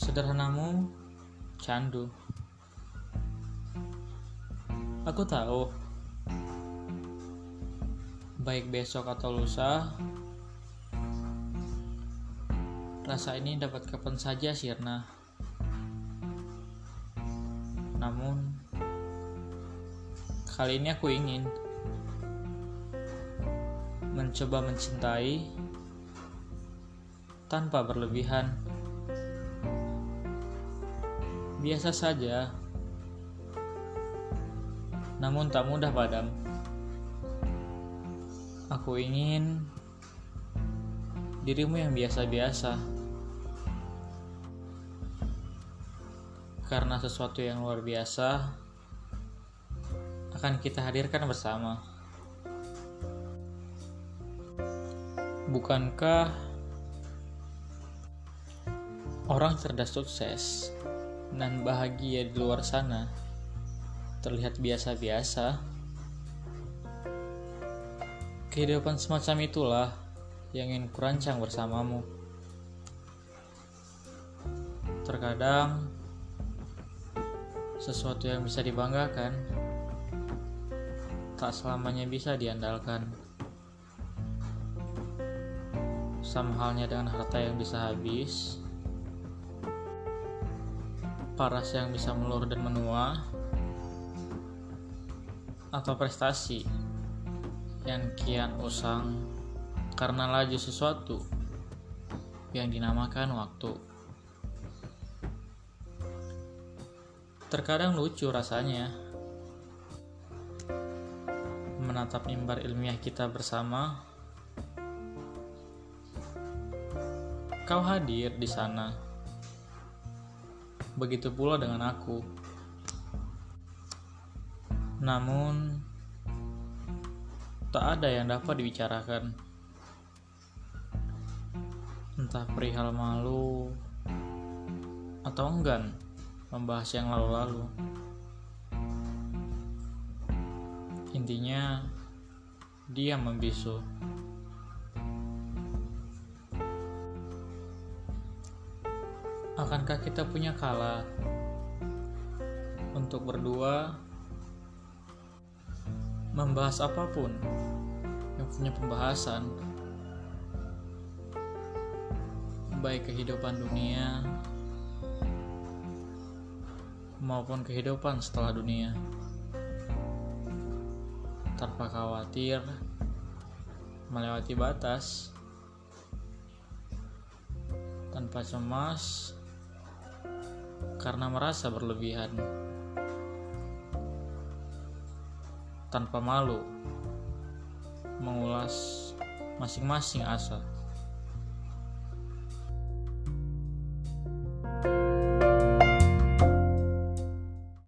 Sederhanamu, candu. Aku tahu, baik besok atau lusa, rasa ini dapat kapan saja sirna. Namun, kali ini aku ingin mencoba mencintai tanpa berlebihan. Biasa saja, namun tak mudah padam. Aku ingin dirimu yang biasa-biasa, karena sesuatu yang luar biasa akan kita hadirkan bersama. Bukankah orang cerdas sukses dan bahagia di luar sana terlihat biasa-biasa. Kehidupan semacam itulah yang ingin kurancang bersamamu. Terkadang, sesuatu yang bisa dibanggakan tak selamanya bisa diandalkan. Sama halnya dengan harta yang bisa habis, paras yang bisa melur dan menua, atau prestasi yang kian usang karena laju sesuatu yang dinamakan waktu. Terkadang lucu rasanya menatap mimbar ilmiah kita bersama. Kau hadir di sana begitu pula dengan aku. Namun, tak ada yang dapat dibicarakan. Entah perihal malu atau enggan membahas yang lalu-lalu. Intinya, dia membisu. Akankah kita punya kala untuk berdua membahas apa pun yang punya pembahasan? Baik kehidupan dunia maupun kehidupan setelah dunia. Tanpa khawatir melewati batas. Tanpa cemas karena merasa berlebihan, tanpa malu mengulas masing-masing asa.